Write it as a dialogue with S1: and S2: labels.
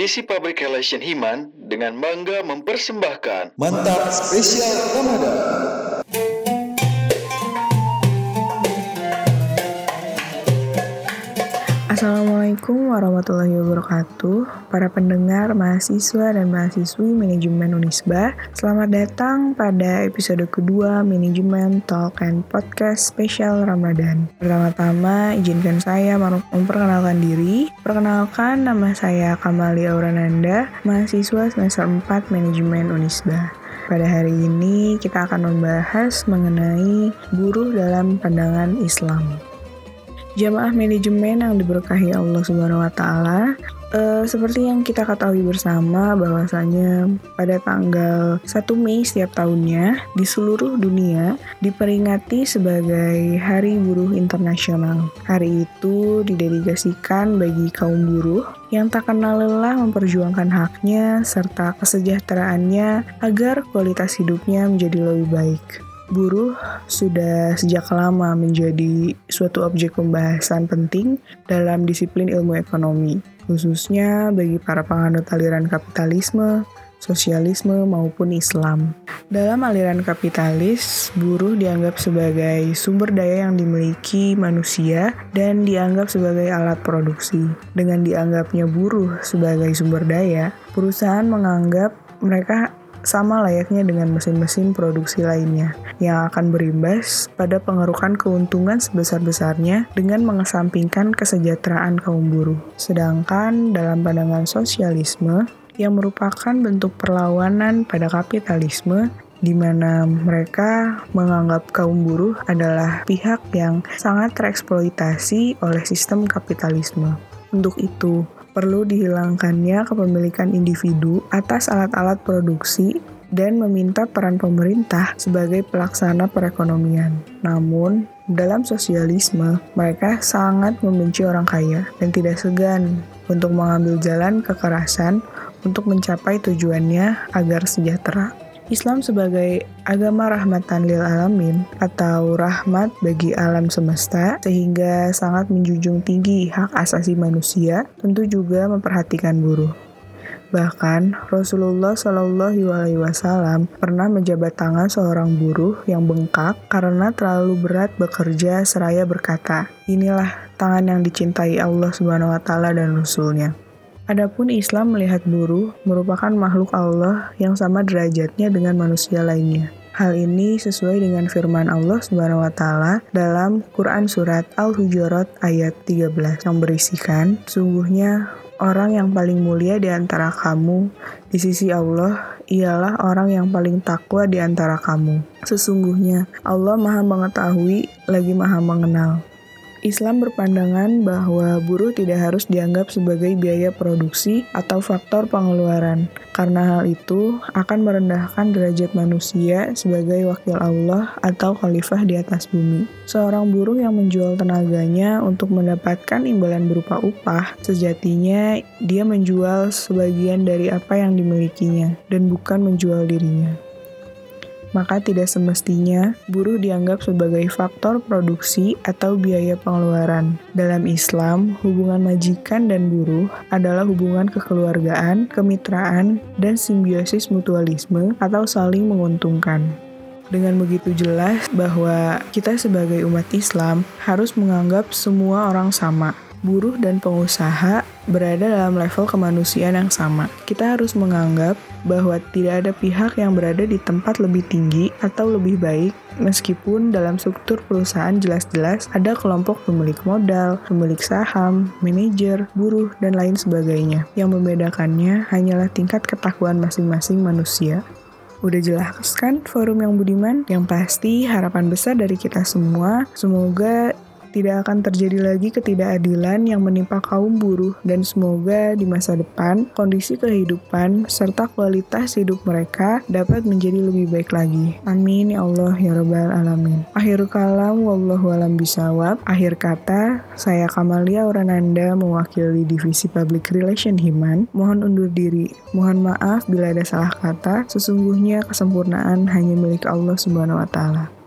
S1: Divisi Public Relation Himan dengan bangga mempersembahkan
S2: Mantap Spesial Ramadan.
S3: Assalamualaikum warahmatullahi wabarakatuh. Para pendengar, mahasiswa, dan mahasiswi manajemen Unisba Selamat datang pada episode kedua Manajemen Talk and Podcast spesial Ramadan. Pertama-tama, izinkan saya memperkenalkan diri. Perkenalkan, nama saya Kamali Aurananda Mahasiswa semester 4 Manajemen Unisba. Pada hari ini kita akan membahas mengenai buruh dalam pandangan Islam. Jamaah manajemen yang diberkahi Allah Subhanahu wa taala, uh, seperti yang kita ketahui bersama bahwasanya pada tanggal 1 Mei setiap tahunnya di seluruh dunia diperingati sebagai Hari Buruh Internasional. Hari itu didedikasikan bagi kaum buruh yang tak kenal lelah memperjuangkan haknya serta kesejahteraannya agar kualitas hidupnya menjadi lebih baik buruh sudah sejak lama menjadi suatu objek pembahasan penting dalam disiplin ilmu ekonomi, khususnya bagi para penganut aliran kapitalisme, sosialisme, maupun Islam. Dalam aliran kapitalis, buruh dianggap sebagai sumber daya yang dimiliki manusia dan dianggap sebagai alat produksi. Dengan dianggapnya buruh sebagai sumber daya, perusahaan menganggap mereka sama layaknya dengan mesin-mesin produksi lainnya yang akan berimbas pada pengerukan keuntungan sebesar-besarnya dengan mengesampingkan kesejahteraan kaum buruh. Sedangkan dalam pandangan sosialisme yang merupakan bentuk perlawanan pada kapitalisme di mana mereka menganggap kaum buruh adalah pihak yang sangat tereksploitasi oleh sistem kapitalisme. Untuk itu, perlu dihilangkannya kepemilikan individu atas alat-alat produksi dan meminta peran pemerintah sebagai pelaksana perekonomian. Namun, dalam sosialisme, mereka sangat membenci orang kaya dan tidak segan untuk mengambil jalan kekerasan untuk mencapai tujuannya agar sejahtera. Islam sebagai agama rahmatan lil alamin atau rahmat bagi alam semesta sehingga sangat menjunjung tinggi hak asasi manusia tentu juga memperhatikan buruh. Bahkan Rasulullah Shallallahu Alaihi Wasallam pernah menjabat tangan seorang buruh yang bengkak karena terlalu berat bekerja seraya berkata, inilah tangan yang dicintai Allah Subhanahu Wa Taala dan Rasulnya. Adapun Islam melihat buruh merupakan makhluk Allah yang sama derajatnya dengan manusia lainnya. Hal ini sesuai dengan firman Allah Subhanahu wa taala dalam Quran surat Al-Hujurat ayat 13 yang berisikan, "Sungguhnya orang yang paling mulia di antara kamu di sisi Allah ialah orang yang paling takwa di antara kamu. Sesungguhnya Allah Maha mengetahui lagi Maha mengenal." Islam berpandangan bahwa buruh tidak harus dianggap sebagai biaya produksi atau faktor pengeluaran, karena hal itu akan merendahkan derajat manusia sebagai wakil Allah atau khalifah di atas bumi. Seorang buruh yang menjual tenaganya untuk mendapatkan imbalan berupa upah, sejatinya dia menjual sebagian dari apa yang dimilikinya dan bukan menjual dirinya maka tidak semestinya buruh dianggap sebagai faktor produksi atau biaya pengeluaran. Dalam Islam, hubungan majikan dan buruh adalah hubungan kekeluargaan, kemitraan, dan simbiosis mutualisme atau saling menguntungkan dengan begitu jelas bahwa kita sebagai umat Islam harus menganggap semua orang sama, buruh dan pengusaha berada dalam level kemanusiaan yang sama. Kita harus menganggap bahwa tidak ada pihak yang berada di tempat lebih tinggi atau lebih baik meskipun dalam struktur perusahaan jelas-jelas ada kelompok pemilik modal, pemilik saham, manajer, buruh, dan lain sebagainya. Yang membedakannya hanyalah tingkat ketakuan masing-masing manusia. Udah jelas kan forum yang budiman? Yang pasti harapan besar dari kita semua, semoga tidak akan terjadi lagi ketidakadilan yang menimpa kaum buruh dan semoga di masa depan kondisi kehidupan serta kualitas hidup mereka dapat menjadi lebih baik lagi. Amin ya Allah ya Rabbal Alamin. Akhir kalam wallahu alam bisawab. Akhir kata, saya Kamalia Orananda mewakili Divisi Public Relation Himan. Mohon undur diri. Mohon maaf bila ada salah kata. Sesungguhnya kesempurnaan hanya milik Allah Subhanahu wa taala.